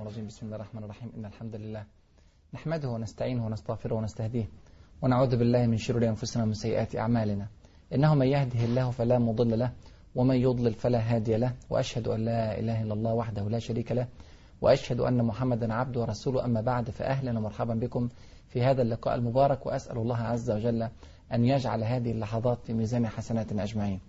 الشيطان الرجيم. بسم الله الرحمن الرحيم. إن الحمد لله نحمده ونستعينه ونستغفره ونستهديه ونعوذ بالله من شرور أنفسنا ومن سيئات أعمالنا. إنه من يهده الله فلا مضل له ومن يضلل فلا هادي له. وأشهد أن لا إله إلا الله وحده لا شريك له. وأشهد أن محمدا عبده ورسوله. أما بعد فأهلا ومرحبا بكم في هذا اللقاء المبارك. وأسأل الله عز وجل أن يجعل هذه اللحظات في ميزان حسناتنا أجمعين.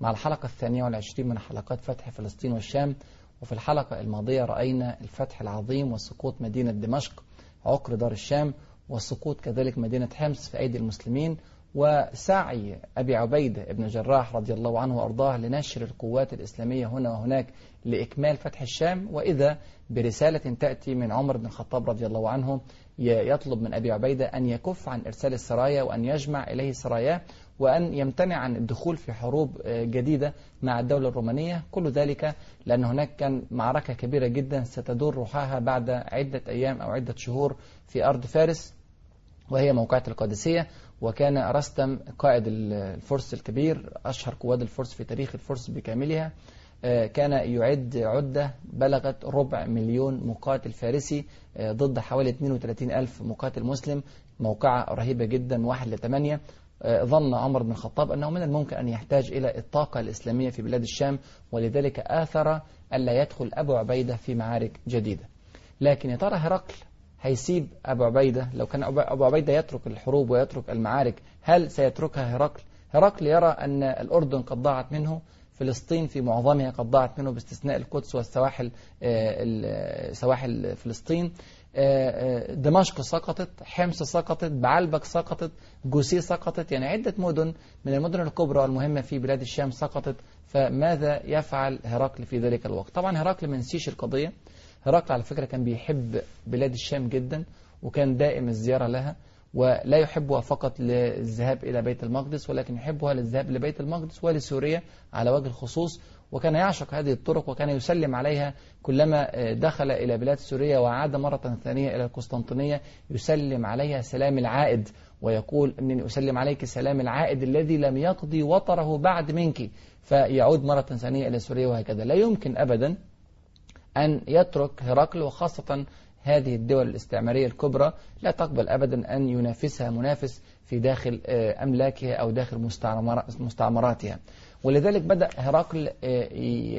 مع الحلقة الثانية والعشرين من حلقات فتح فلسطين والشام وفي الحلقة الماضية رأينا الفتح العظيم وسقوط مدينة دمشق عقر دار الشام وسقوط كذلك مدينة حمص في أيدي المسلمين وسعي أبي عبيدة ابن جراح رضي الله عنه وأرضاه لنشر القوات الإسلامية هنا وهناك لإكمال فتح الشام وإذا برسالة تأتي من عمر بن الخطاب رضي الله عنه يطلب من أبي عبيدة أن يكف عن إرسال السرايا وأن يجمع إليه سراياه وأن يمتنع عن الدخول في حروب جديدة مع الدولة الرومانية. كل ذلك لأن هناك كان معركة كبيرة جدا ستدور روحها بعد عدة أيام أو عدة شهور في أرض فارس وهي موقعة القادسية. وكان رستم قائد الفرس الكبير أشهر قواد الفرس في تاريخ الفرس بكاملها كان يعد عدة بلغت ربع مليون مقاتل فارسي ضد حوالي 32 ألف مقاتل مسلم. موقعة رهيبة جدا واحد لثمانية ظن عمر بن الخطاب أنه من الممكن أن يحتاج إلى الطاقة الإسلامية في بلاد الشام ولذلك آثر ألا يدخل أبو عبيدة في معارك جديدة. لكن يا ترى هرقل هيسيب أبو عبيدة؟ لو كان أبو عبيدة يترك الحروب ويترك المعارك هل سيتركها هرقل؟ هرقل يرى أن الأردن قد ضاعت منه فلسطين في معظمها قد ضاعت منه باستثناء القدس والسواحل سواحل فلسطين. دمشق سقطت حمص سقطت بعلبك سقطت جوسي سقطت يعني عدة مدن من المدن الكبرى والمهمة في بلاد الشام سقطت فماذا يفعل هرقل في ذلك الوقت؟ طبعا هرقل ما نسيش القضية. هرقل على فكرة كان بيحب بلاد الشام جدا وكان دائم الزيارة لها ولا يحبها فقط للذهاب إلى بيت المقدس ولكن يحبها للذهاب لبيت المقدس ولسوريا على وجه الخصوص. وكان يعشق هذه الطرق وكان يسلم عليها كلما دخل إلى بلاد سوريا وعاد مرة ثانية إلى القسطنطينية يسلم عليها سلام العائد ويقول أنني أسلم عليك سلام العائد الذي لم يقضي وطره بعد منك. فيعود مرة ثانية إلى سوريا وهكذا. لا يمكن أبدا أن يترك هرقل وخاصة هذه الدول الاستعمارية الكبرى لا تقبل أبدا أن ينافسها منافس في داخل أملاكها أو داخل مستعمراتها. ولذلك بدأ هرقل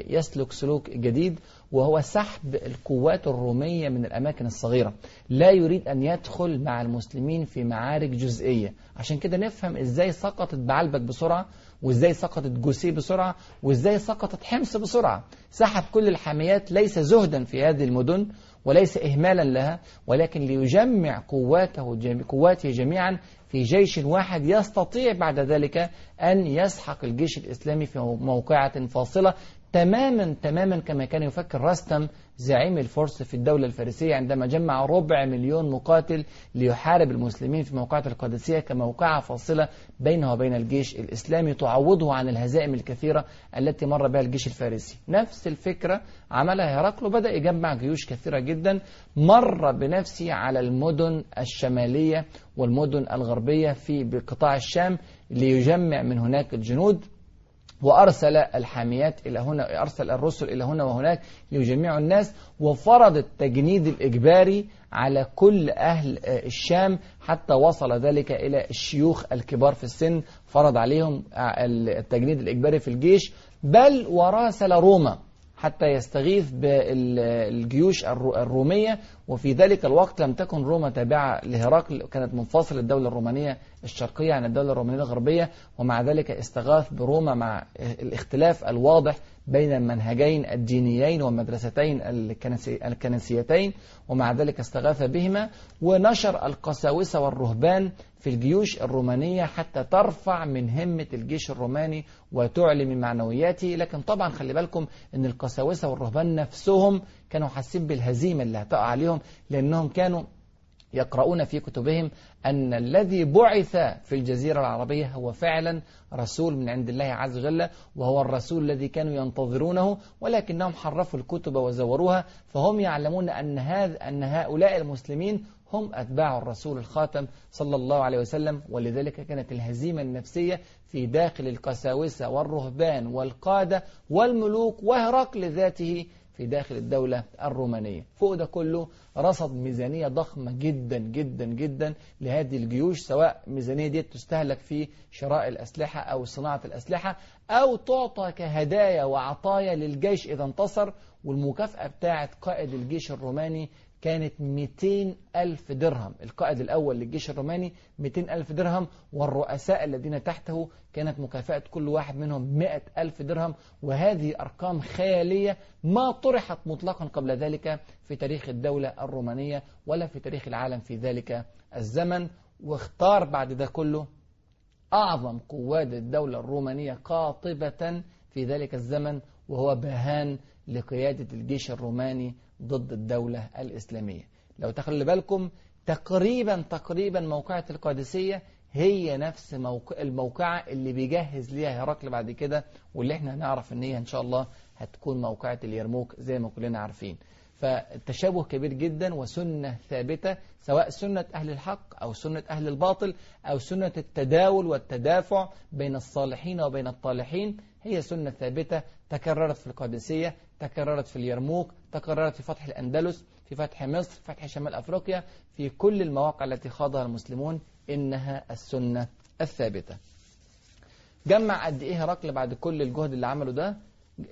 يسلك سلوك جديد وهو سحب القوات الرومية من الأماكن الصغيرة. لا يريد أن يدخل مع المسلمين في معارك جزئية. عشان كده نفهم إزاي سقطت بعلبك بسرعة وإزاي سقطت جوسي بسرعة وإزاي سقطت حمص بسرعة. سحب كل الحاميات ليس زهدا في هذه المدن وليس إهمالا لها ولكن ليجمع قواته قواته جميعا في جيش واحد يستطيع بعد ذلك أن يسحق الجيش الإسلامي في موقعة فاصلة تماما تماما كما كان يفكر رستم زعيم الفرس في الدولة الفارسية عندما جمع ربع مليون مقاتل ليحارب المسلمين في موقعة القادسية كموقعة فاصلة بينه وبين الجيش الإسلامي تعوضه عن الهزائم الكثيرة التي مر بها الجيش الفارسي. نفس الفكرة عملها هرقل وبدأ يجمع جيوش كثيرة جدا مر بنفسه على المدن الشمالية والمدن الغربية في بقطاع الشام ليجمع من هناك الجنود. وأرسل الحاميات إلى هنا أرسل الرسل إلى هنا وهناك ليجمعوا الناس وفرض التجنيد الإجباري على كل أهل الشام حتى وصل ذلك إلى الشيوخ الكبار في السن فرض عليهم التجنيد الإجباري في الجيش. بل وراسل روما. حتى يستغيث بالجيوش الرومية وفي ذلك الوقت لم تكن روما تابعة لهرقل كانت منفصلة الدولة الرومانية الشرقية عن الدولة الرومانية الغربية ومع ذلك استغاث بروما مع الاختلاف الواضح بين المنهجين الدينيين والمدرستين الكنسيتين ومع ذلك استغاث بهما ونشر القساوسة والرهبان في الجيوش الرومانية حتى ترفع من همة الجيش الروماني وتعلي من معنوياته. لكن طبعا خلي بالكم إن القساوسة والرهبان نفسهم كانوا حاسين بالهزيمة اللي هتقع عليهم لأنهم كانوا يقرؤون في كتبهم أن الذي بعث في الجزيرة العربية هو فعلا رسول من عند الله عز وجل وهو الرسول الذي كانوا ينتظرونه ولكنهم حرفوا الكتب وزوروها. فهم يعلمون أن, هذا أن هؤلاء المسلمين هم أتباع الرسول الخاتم صلى الله عليه وسلم ولذلك كانت الهزيمة النفسية في داخل القساوسة والرهبان والقادة والملوك وهرقل ذاته في داخل الدولة الرومانية. فوق ده كله رصد ميزانية ضخمة جدا جدا جدا لهذه الجيوش سواء ميزانية دي تستهلك في شراء الأسلحة أو صناعة الأسلحة أو تعطى كهدايا وعطايا للجيش إذا انتصر والمكافأة بتاعة قائد الجيش الروماني كانت 200 ألف درهم. القائد الأول للجيش الروماني 200 ألف درهم والرؤساء الذين تحته كانت مكافأة كل واحد منهم 100 ألف درهم. وهذه أرقام خيالية ما طرحت مطلقا قبل ذلك في تاريخ الدولة الرومانية ولا في تاريخ العالم في ذلك الزمن. واختار بعد ده كله أعظم قواد الدولة الرومانية قاطبة في ذلك الزمن وهو باهان لقيادة الجيش الروماني ضد الدولة الإسلامية. لو تخلي بالكم تقريبا تقريبا موقعة القادسية هي نفس موقع الموقعة اللي بيجهز ليها هرقل بعد كده واللي إحنا هنعرف إن هي إن شاء الله هتكون موقعة اليرموك زي ما كلنا عارفين. فالتشابه كبير جدا وسنة ثابتة سواء سنة أهل الحق أو سنة أهل الباطل أو سنة التداول والتدافع بين الصالحين وبين الطالحين هي سنة ثابتة تكررت في القادسية. تكررت في اليرموك تكررت في فتح الأندلس في فتح مصر فتح شمال أفريقيا في كل المواقع التي خاضها المسلمون إنها السنة الثابتة. جمع قد إيه هرقل بعد كل الجهد اللي عمله ده؟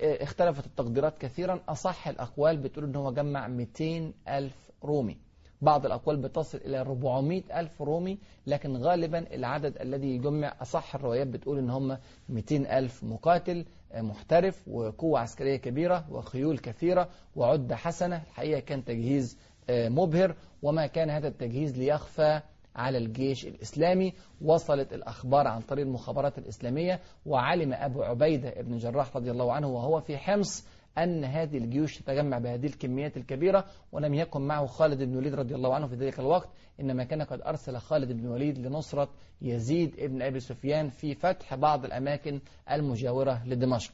اختلفت التقديرات كثيرا. أصح الأقوال بتقول إن هو جمع 200 ألف رومي. بعض الأقوال بتصل إلى 400 ألف رومي لكن غالبا العدد الذي يجمع أصح الروايات بتقول إن هم 200 ألف مقاتل. محترف وقوة عسكرية كبيرة وخيول كثيرة وعدة حسنة. الحقيقة كان تجهيز مبهر وما كان هذا التجهيز ليخفى على الجيش الإسلامي. وصلت الأخبار عن طريق المخابرات الإسلامية وعلم أبو عبيدة ابن جراح رضي الله عنه وهو في حمص أن هذه الجيوش تتجمع بهذه الكميات الكبيرة ولم يكن معه خالد بن وليد رضي الله عنه في ذلك الوقت إنما كان قد أرسل خالد بن وليد لنصرة يزيد ابن أبي سفيان في فتح بعض الأماكن المجاورة لدمشق.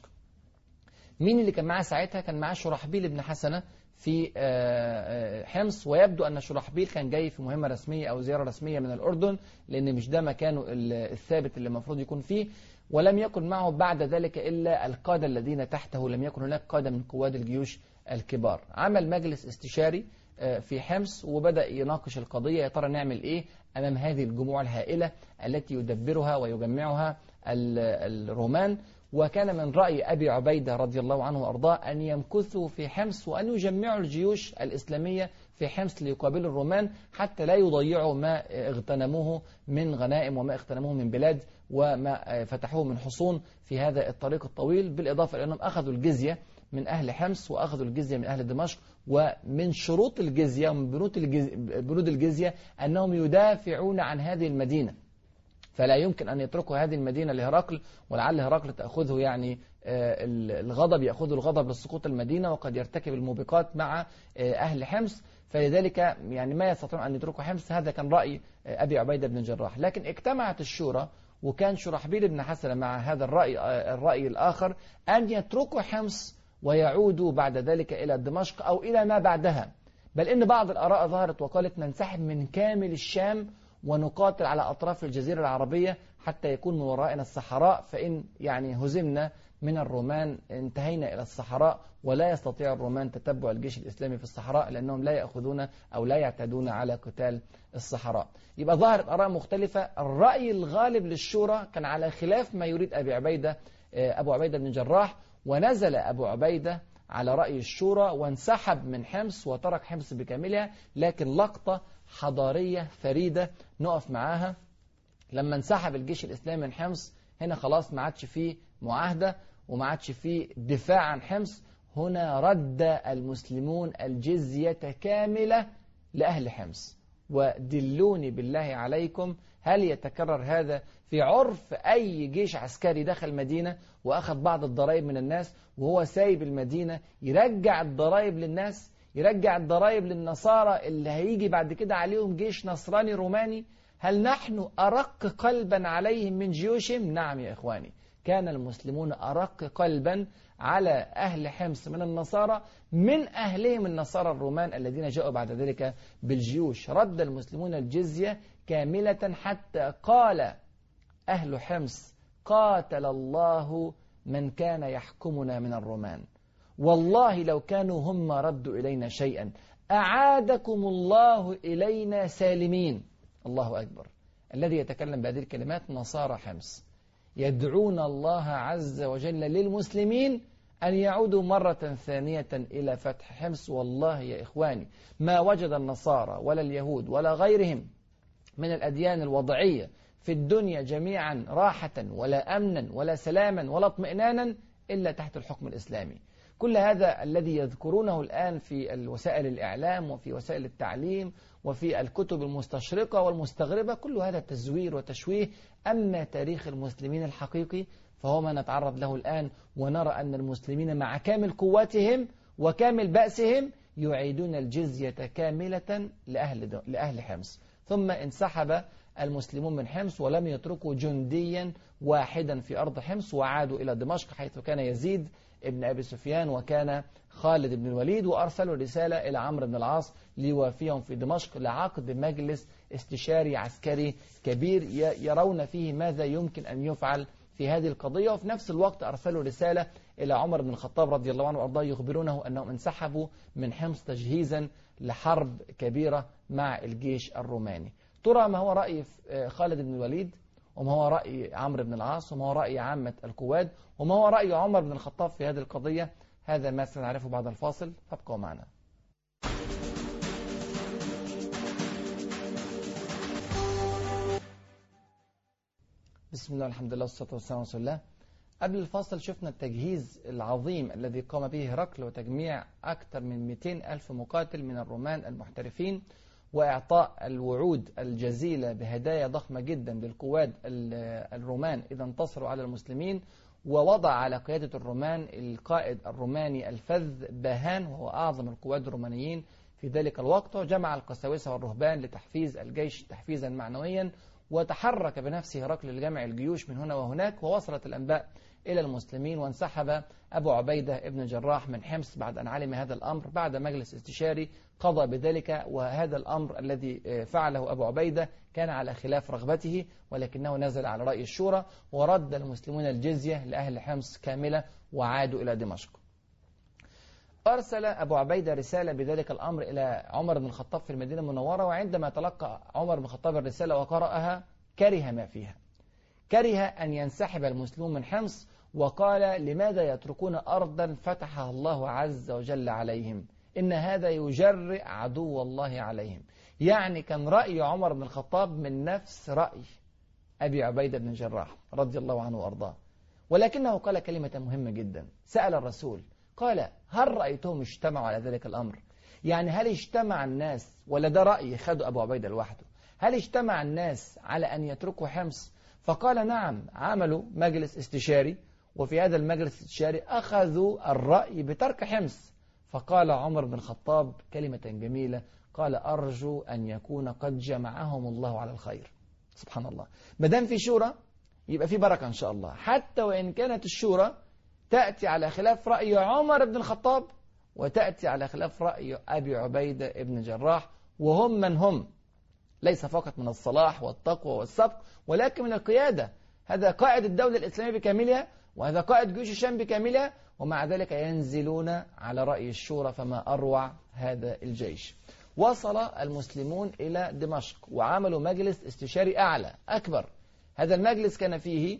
مين اللي كان معاه ساعتها؟ كان معاه شرحبيل بن حسنة في حمص ويبدو أن شرحبيل كان جاي في مهمة رسمية أو زيارة رسمية من الأردن لأن مش ده مكانه الثابت اللي المفروض يكون فيه. ولم يكن معه بعد ذلك إلا القادة الذين تحته لم يكن هناك قادة من قواد الجيوش الكبار. عمل مجلس استشاري في حمص وبدأ يناقش القضية. يا ترى نعمل إيه أمام هذه الجموع الهائلة التي يدبرها ويجمعها الرومان؟ وكان من رأي أبي عبيدة رضي الله عنه وأرضاه أن يمكثوا في حمص وأن يجمعوا الجيوش الإسلامية في حمص ليقابلوا الرومان حتى لا يضيعوا ما اغتنموه من غنائم وما اغتنموه من بلاد وما فتحوه من حصون في هذا الطريق الطويل. بالإضافة إلى أنهم أخذوا الجزية من أهل حمص وأخذوا الجزية من أهل دمشق ومن شروط الجزية ومن بنود الجزية أنهم يدافعون عن هذه المدينة. فلا يمكن أن يتركوا هذه المدينة لهرقل ولعل هرقل تأخذه يعني الغضب يأخذ الغضب لسقوط المدينة وقد يرتكب الموبقات مع أهل حمص. فلذلك يعني ما يستطيعون أن يتركوا حمص. هذا كان رأي أبي عبيدة بن جراح. لكن اجتمعت الشورى وكان شرحبيل بن حسن مع هذا الرأي, الرأي الآخر أن يتركوا حمص ويعودوا بعد ذلك إلى دمشق أو إلى ما بعدها. بل إن بعض الآراء ظهرت وقالت ننسحب من كامل الشام ونقاتل على أطراف الجزيرة العربية حتى يكون من ورائنا الصحراء فإن يعني هزمنا من الرومان انتهينا إلى الصحراء ولا يستطيع الرومان تتبع الجيش الإسلامي في الصحراء لأنهم لا يأخذون أو لا يعتادون على قتال الصحراء. يبقى ظهرت آراء مختلفة. الرأي الغالب للشورى كان على خلاف ما يريد أبي عبيدة أبو عبيدة بن جراح ونزل أبو عبيدة على رأي الشورى وانسحب من حمص وترك حمص بكاملها لكن لقطة حضارية فريدة نقف معاها. لما انسحب الجيش الإسلامي من حمص هنا خلاص ما عادش فيه معاهدة وما عادش فيه دفاع عن حمص. هنا رد المسلمون الجزية كاملة لأهل حمص. ودلوني بالله عليكم هل يتكرر هذا في عرف أي جيش عسكري دخل مدينة وأخذ بعض الضرائب من الناس وهو سايب المدينة يرجع الضرائب للناس؟ يرجع الضرائب للنصارى اللي هيجي بعد كده عليهم جيش نصراني روماني. هل نحن أرق قلبا عليهم من جيوشهم؟ نعم يا إخواني. كان المسلمون أرق قلبا على أهل حمص من النصارى من أهلهم النصارى الرومان الذين جاءوا بعد ذلك بالجيوش. رد المسلمون الجزية كاملة حتى قال أهل حمص قاتل الله من كان يحكمنا من الرومان. والله لو كانوا هم ردوا إلينا شيئا أعادكم الله إلينا سالمين. الله أكبر. الذي يتكلم بهذه الكلمات نصارى حمص. يدعون الله عز وجل للمسلمين أن يعودوا مرة ثانية إلى فتح حمص. والله يا إخواني ما وجد النصارى ولا اليهود ولا غيرهم من الأديان الوضعية في الدنيا جميعا راحة ولا أمنا ولا سلاما ولا اطمئنانا إلا تحت الحكم الإسلامي. كل هذا الذي يذكرونه الآن في وسائل الإعلام وفي وسائل التعليم وفي الكتب المستشرقة والمستغربة كل هذا تزوير وتشويه. أما تاريخ المسلمين الحقيقي فهو ما نتعرض له الآن ونرى أن المسلمين مع كامل قوتهم وكامل بأسهم يعيدون الجزية كاملة لأهل, لأهل حمص. ثم انسحب المسلمون من حمص ولم يتركوا جنديا واحدا في أرض حمص وعادوا إلى دمشق حيث كان يزيد ابن أبي سفيان وكان خالد بن الوليد وأرسلوا رسالة إلى عمرو بن العاص ليوافيهم في دمشق لعقد مجلس استشاري عسكري كبير يرون فيه ماذا يمكن أن يفعل في هذه القضية. وفي نفس الوقت أرسلوا رسالة إلى عمر بن الخطاب رضي الله عنه وأرضاه يخبرونه أنهم انسحبوا من حمص تجهيزا لحرب كبيرة مع الجيش الروماني. ترى ما هو رأي خالد بن الوليد؟ وما هو رأي عمرو بن العاص وما هو رأي عامة القواد وما هو رأي عمر بن الخطاب في هذه القضية. هذا ما سنعرفه بعد الفاصل. فابقوا معنا. بسم الله الحمد لله والصلاة والسلام على الله. قبل الفاصل شفنا التجهيز العظيم الذي قام به هرقل وتجميع أكثر من 200 ألف مقاتل من الرومان المحترفين. وإعطاء الوعود الجزيلة بهدايا ضخمة جدا للقواد الرومان إذا انتصروا على المسلمين ووضع على قيادة الرومان القائد الروماني الفذ باهان وهو أعظم القواد الرومانيين في ذلك الوقت وجمع القساوسة والرهبان لتحفيز الجيش تحفيزا معنويا وتحرك بنفسه هرقل لجمع الجيوش من هنا وهناك ووصلت الأنباء إلى المسلمين. وانسحب أبو عبيدة ابن جراح من حمص بعد أن علم هذا الأمر. بعد مجلس استشاري قضى بذلك وهذا الأمر الذي فعله أبو عبيدة كان على خلاف رغبته ولكنه نزل على رأي الشورى ورد المسلمون الجزية لأهل حمص كاملة وعادوا إلى دمشق. أرسل أبو عبيدة رسالة بذلك الأمر إلى عمر بن الخطاب في المدينة المنورة وعندما تلقى عمر بن الخطاب الرسالة وقرأها كره ما فيها. كره أن ينسحب المسلمون من حمص وقال لماذا يتركون أرضا فتحها الله عز وجل عليهم؟ إن هذا يجرئ عدو الله عليهم. يعني كان رأي عمر بن الخطاب من نفس رأي أبي عبيدة بن جراح رضي الله عنه وأرضاه. ولكنه قال كلمة مهمة جدا. سأل الرسول قال هل رأيتهم اجتمعوا على ذلك الأمر؟ يعني هل اجتمع الناس ولا ده رأي خده أبو عبيدة لوحده هل اجتمع الناس على أن يتركوا حمص؟ فقال نعم عملوا مجلس استشاري وفي هذا المجلس الاستشاري أخذوا الرأي بترك حمص. فقال عمر بن الخطاب كلمة جميلة قال أرجو أن يكون قد جمعهم الله على الخير. سبحان الله. ما دام في شورى يبقى في بركة إن شاء الله. حتى وإن كانت الشورى تأتي على خلاف رأي عمر بن الخطاب وتأتي على خلاف رأي أبي عبيدة بن جراح وهم من هم. ليس فقط من الصلاح والتقوى والسبق ولكن من القيادة. هذا قائد الدولة الإسلامية بكاملها وهذا قائد جيوش الشام بكاملها ومع ذلك ينزلون على رأي الشورى فما أروع هذا الجيش. وصل المسلمون إلى دمشق وعملوا مجلس استشاري أعلى أكبر. هذا المجلس كان فيه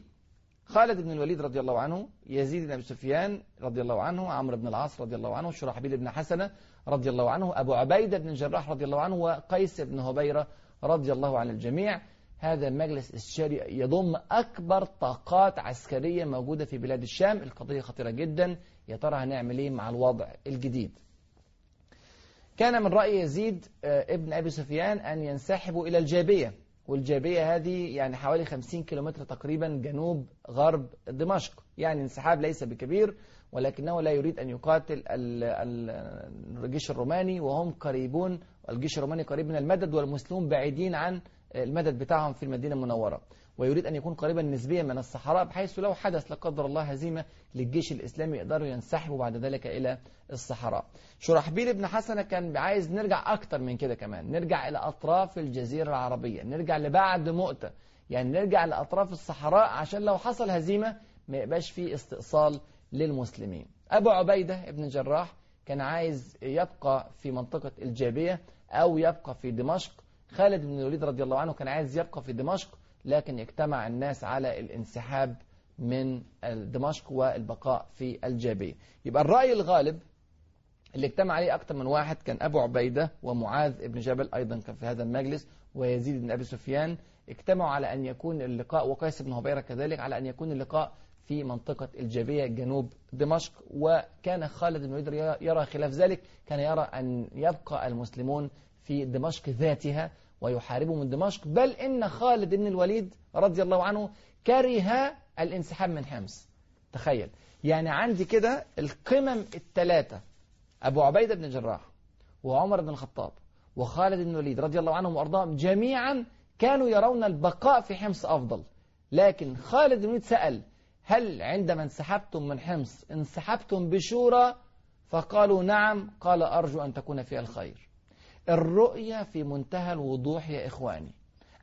خالد بن الوليد رضي الله عنه يزيد بن أبي سفيان رضي الله عنه عمرو بن العاص رضي الله عنه شرحبيل بن حسنة رضي الله عنه أبو عبيدة بن جراح رضي الله عنه وقيس بن هبيرة رضي الله عن الجميع. هذا المجلس الاستشاري يضم أكبر طاقات عسكرية موجودة في بلاد الشام. القضية خطيرة جدا. يا ترى هنعمل إيه مع الوضع الجديد؟ كان من رأي يزيد ابن أبي سفيان أن ينسحبوا إلى الجابية والجابية هذه يعني حوالي 50 كيلومتر تقريبا جنوب غرب دمشق. يعني انسحاب ليس بكبير ولكنه لا يريد أن يقاتل الجيش الروماني وهم قريبون الجيش الروماني قريب من المدد والمسلمون بعيدين عن المدد بتاعهم في المدينة المنورة. ويريد أن يكون قريبا نسبيا من الصحراء بحيث لو حدث لا قدر الله هزيمة للجيش الإسلامي يقدروا ينسحبوا بعد ذلك إلى الصحراء. شرحبيل بن حسنة كان عايز نرجع أكتر من كده كمان. نرجع إلى أطراف الجزيرة العربية. نرجع لبعد مؤتة. يعني نرجع لأطراف الصحراء عشان لو حصل هزيمة ما يبقاش فيه استئصال للمسلمين. أبو عبيدة ابن الجراح كان عايز يبقى في منطقة الجابية أو يبقى في دمشق. خالد بن الوليد رضي الله عنه كان عايز يبقى في دمشق لكن اجتمع الناس على الانسحاب من دمشق والبقاء في الجابية يبقى الرأي الغالب اللي اجتمع عليه أكثر من واحد كان أبو عبيدة ومعاذ بن جبل أيضا كان في هذا المجلس ويزيد بن أبي سفيان. اجتمعوا على أن يكون اللقاء وقيس بن هبيرة كذلك على أن يكون اللقاء في منطقة الجابية جنوب دمشق. وكان خالد بن الوليد يرى خلاف ذلك كان يرى أن يبقى المسلمون في دمشق ذاتها ويحاربوا من دمشق بل إن خالد بن الوليد رضي الله عنه كره الانسحاب من حمص. تخيل. يعني عندي كده القمم الثلاثة أبو عبيدة بن الجراح وعمر بن الخطاب وخالد بن الوليد رضي الله عنهم وأرضاهم جميعا كانوا يرون البقاء في حمص أفضل. لكن خالد بن الوليد سأل هل عندما انسحبتم من حمص انسحبتم بشورى؟ فقالوا نعم قال أرجو أن تكون فيها الخير. الرؤية في منتهى الوضوح يا إخواني.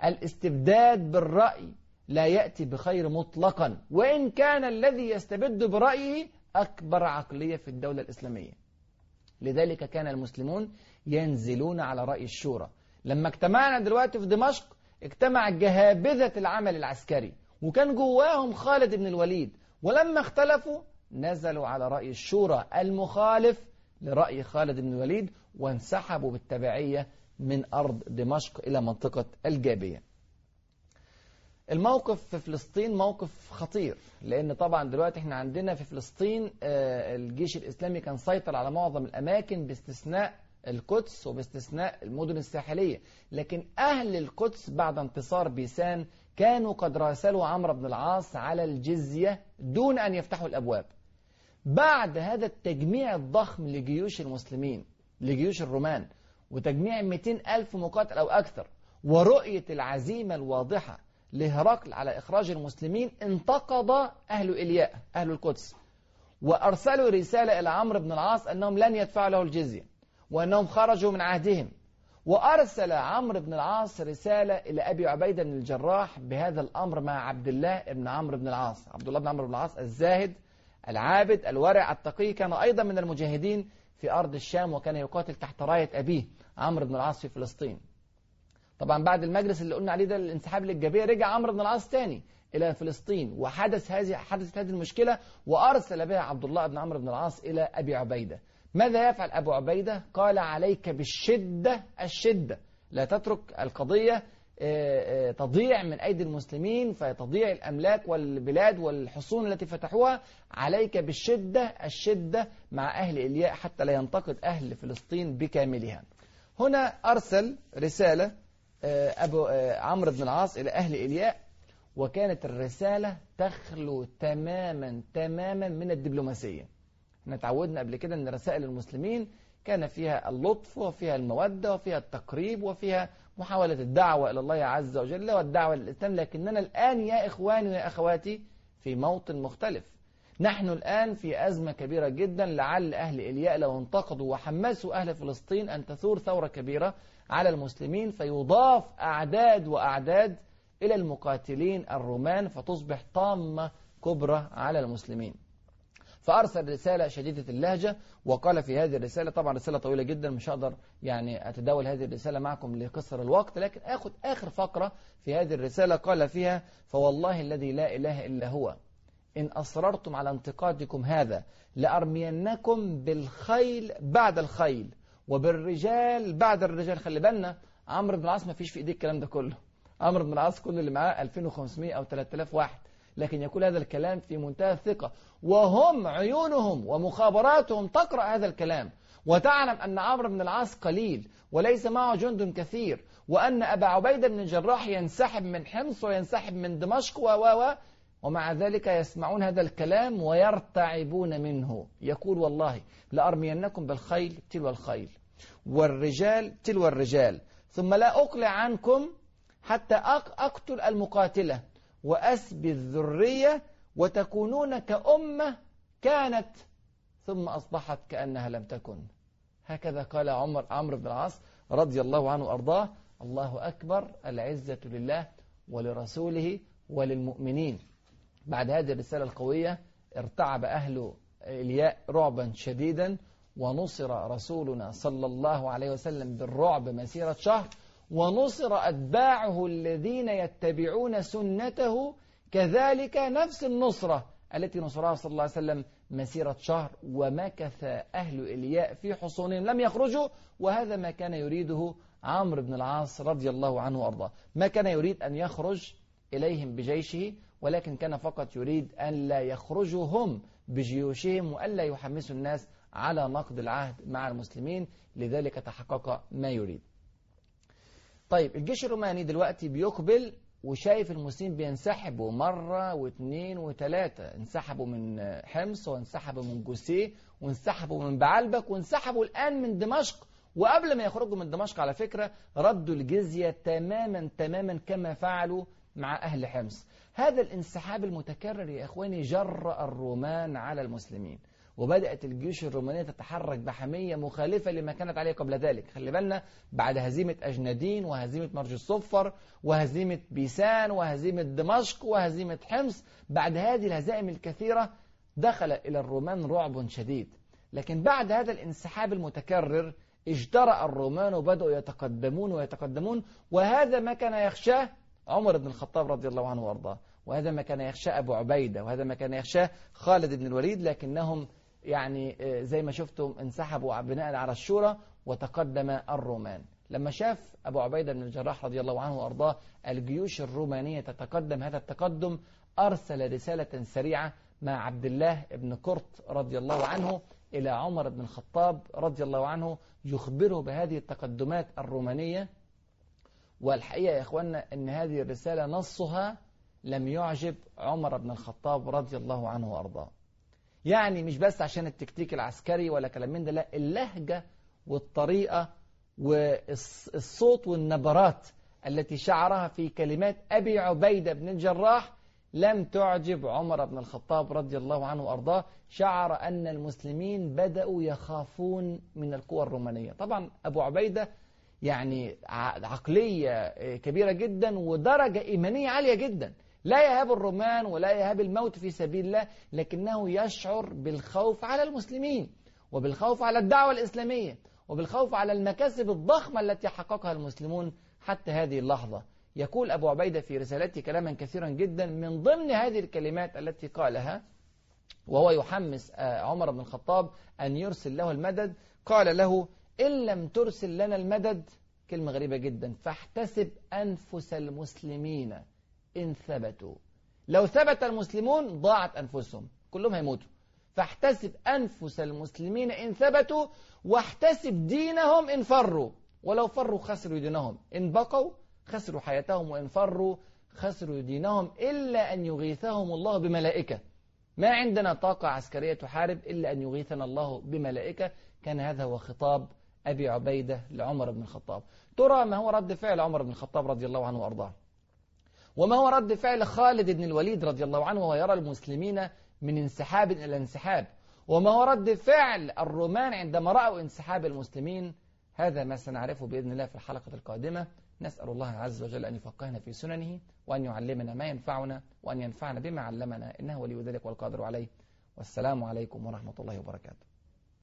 الاستبداد بالرأي لا يأتي بخير مطلقا وإن كان الذي يستبد برأيه أكبر عقلية في الدولة الإسلامية. لذلك كان المسلمون ينزلون على رأي الشورى. لما اجتمعنا دلوقتي في دمشق اجتمع جهابذة العمل العسكري وكان جواهم خالد بن الوليد. ولما اختلفوا نزلوا على رأي الشورى المخالف لرأي خالد بن الوليد وانسحبوا بالتبعية من أرض دمشق إلى منطقة الجابية. الموقف في فلسطين موقف خطير لأن طبعا دلوقتي إحنا عندنا في فلسطين الجيش الإسلامي كان سيطر على معظم الأماكن باستثناء القدس وباستثناء المدن الساحلية. لكن أهل القدس بعد انتصار بيسان كانوا قد راسلوا عمرو بن العاص على الجزية دون أن يفتحوا الأبواب. بعد هذا التجميع الضخم لجيوش المسلمين لجيوش الرومان وتجميع 200 ألف مقاتل أو أكثر ورؤية العزيمة الواضحة لهرقل على إخراج المسلمين انتقض أهل إلياء أهل القدس. وأرسلوا رسالة إلى عمرو بن العاص أنهم لن يدفعوا له الجزية وأنهم خرجوا من عهدهم. وأرسل عمرو بن العاص رسالة إلى أبي عبيدة بن الجراح بهذا الأمر مع عبد الله بن عمرو بن العاص عبد الله بن عمرو بن العاص الزاهد العابد الورع التقي كان أيضا من المجاهدين في أرض الشام وكان يقاتل تحت راية أبيه عمرو بن العاص في فلسطين. طبعا بعد المجلس اللي قلنا عليه ده الانسحاب للجبيه رجع عمرو بن العاص تاني إلى فلسطين وحدث هذه حدثت هذه المشكلة وأرسل بها عبد الله بن عمرو بن العاص إلى أبي عبيدة. ماذا يفعل أبو عبيدة؟ قال عليك بالشدة الشدة. لا تترك القضية تضيع من أيدي المسلمين فتضيع الأملاك والبلاد والحصون التي فتحوها. عليك بالشدة الشدة مع أهل إلياء حتى لا ينتقد أهل فلسطين بكاملها. هنا أرسل رسالة أبو عمرو بن العاص إلى أهل إلياء وكانت الرسالة تخلو تماما تماما من الدبلوماسية. إحنا تعودنا قبل كده أن رسائل المسلمين كان فيها اللطف وفيها المودة وفيها التقريب وفيها محاولة الدعوة إلى الله عز وجل والدعوة للإسلام لكننا الآن يا إخواني ويا أخواتي في موطن مختلف. نحن الآن في أزمة كبيرة جدا لعل أهل إلياء لو انتقدوا وحمسوا أهل فلسطين أن تثور ثورة كبيرة على المسلمين فيضاف أعداد وأعداد إلى المقاتلين الرومان فتصبح طامة كبرى على المسلمين. فأرسل رسالة شديدة اللهجة وقال في هذه الرسالة طبعا رسالة طويلة جدا مش هقدر يعني أتداول هذه الرسالة معكم لقصر الوقت لكن أخذ آخر فقرة في هذه الرسالة قال فيها فوالله الذي لا إله إلا هو إن أصررتم على انتقادكم هذا لأرمينكم بالخيل بعد الخيل وبالرجال بعد الرجال. خلي بالنا عمرو بن العاص ما فيش في ايديه الكلام ده كله. عمرو بن العاص كل اللي معاه 2500 أو 3000 واحد. لكن يقول هذا الكلام في منتهى الثقة. وهم عيونهم ومخابراتهم تقرأ هذا الكلام. وتعلم أن عمرو بن العاص قليل وليس معه جند كثير. وأن أبا عبيدة بن الجراح ينسحب من حمص وينسحب من دمشق و و ومع ذلك يسمعون هذا الكلام ويرتعبون منه. يقول والله لأرمينكم بالخيل تلو الخيل والرجال تلو الرجال. ثم لا أقلع عنكم حتى أقتل المقاتلة. وأسبي الذرية وتكونون كأمة كانت ثم أصبحت كأنها لم تكن. هكذا قال عمر عمرو بن العاص رضي الله عنه وأرضاه الله أكبر العزة لله ولرسوله وللمؤمنين. بعد هذه الرسالة القوية ارتعب أهل إلياء رعبا شديدا ونصر رسولنا صلى الله عليه وسلم بالرعب مسيرة شهر ونصر أتباعه الذين يتبعون سنته كذلك نفس النصرة التي نصرها صلى الله عليه وسلم مسيرة شهر ومكث أهل إلياء في حصونهم لم يخرجوا وهذا ما كان يريده عمرو بن العاص رضي الله عنه وأرضاه. ما كان يريد أن يخرج إليهم بجيشه ولكن كان فقط يريد أن لا يخرجوا هم بجيوشهم وألا يحمسوا الناس على نقد العهد مع المسلمين. لذلك تحقق ما يريد. طيب الجيش الروماني دلوقتي بيقبل وشايف المسلمين بينسحبوا مرة واثنين وثلاثة انسحبوا من حمص وانسحبوا من جوسيه وانسحبوا من بعلبك وانسحبوا الآن من دمشق. وقبل ما يخرجوا من دمشق على فكرة ردوا الجزية تماما تماما كما فعلوا مع أهل حمص. هذا الانسحاب المتكرر يا إخواني جر الرومان على المسلمين. وبدأت الجيوش الرومانية تتحرك بحمية مخالفة لما كانت عليه قبل ذلك. خلي بالنا بعد هزيمة أجندين وهزيمة مرج الصفر وهزيمة بيسان وهزيمة دمشق وهزيمة حمص بعد هذه الهزائم الكثيرة دخل إلى الرومان رعب شديد. لكن بعد هذا الانسحاب المتكرر اجترأ الرومان وبدأوا يتقدمون ويتقدمون وهذا ما كان يخشاه عمر بن الخطاب رضي الله عنه وأرضاه. وهذا ما كان يخشاه أبو عبيدة وهذا ما كان يخشاه خالد بن الوليد لكنهم يعني زي ما شفتم انسحبوا بناء على الشورى وتقدم الرومان. لما شاف أبو عبيدة بن الجراح رضي الله عنه وأرضاه الجيوش الرومانية تتقدم هذا التقدم أرسل رسالة سريعة مع عبد الله بن قرط رضي الله عنه إلى عمر بن الخطاب رضي الله عنه يخبره بهذه التقدمات الرومانية. والحقيقة يا إخواننا أن هذه الرسالة نصها لم يعجب عمر بن الخطاب رضي الله عنه وأرضاه. يعني مش بس عشان التكتيك العسكري ولا كلام من ده لا اللهجة والطريقة والصوت والنبرات التي شعرها في كلمات أبي عبيدة بن الجراح لم تعجب عمر بن الخطاب رضي الله عنه وأرضاه. شعر أن المسلمين بدأوا يخافون من القوى الرومانية. طبعا أبو عبيدة يعني عقلية كبيرة جدا ودرجة إيمانية عالية جدا. لا يهاب الرومان ولا يهاب الموت في سبيل الله لكنه يشعر بالخوف على المسلمين وبالخوف على الدعوة الإسلامية وبالخوف على المكاسب الضخمة التي حققها المسلمون حتى هذه اللحظة. يقول أبو عبيدة في رسالته كلاما كثيرا جدا من ضمن هذه الكلمات التي قالها وهو يحمس عمر بن الخطاب أن يرسل له المدد. قال له إن لم ترسل لنا المدد كلمة غريبة جدا فاحتسب أنفس المسلمين إن ثبتوا. لو ثبت المسلمون ضاعت أنفسهم كلهم هيموتوا. فاحتسب أنفس المسلمين إن ثبتوا واحتسب دينهم إن فروا. ولو فروا خسروا دينهم. إن بقوا خسروا حياتهم وإن فروا خسروا دينهم إلا أن يغيثهم الله بملائكة. ما عندنا طاقة عسكرية تحارب إلا أن يغيثنا الله بملائكة. كان هذا هو خطاب أبي عبيدة لعمر بن الخطاب. ترى ما هو رد فعل عمر بن الخطاب رضي الله عنه وأرضاه. وما هو رد فعل خالد بن الوليد رضي الله عنه وهو يرى المسلمين من انسحاب إلى انسحاب؟ وما هو رد فعل الرومان عندما رأوا انسحاب المسلمين؟ هذا ما سنعرفه بإذن الله في الحلقة القادمة. نسأل الله عز وجل أن يفقهنا في سننه وأن يعلمنا ما ينفعنا وأن ينفعنا بما علمنا. إنه ولي ذلك والقادر عليه. والسلام عليكم ورحمة الله وبركاته.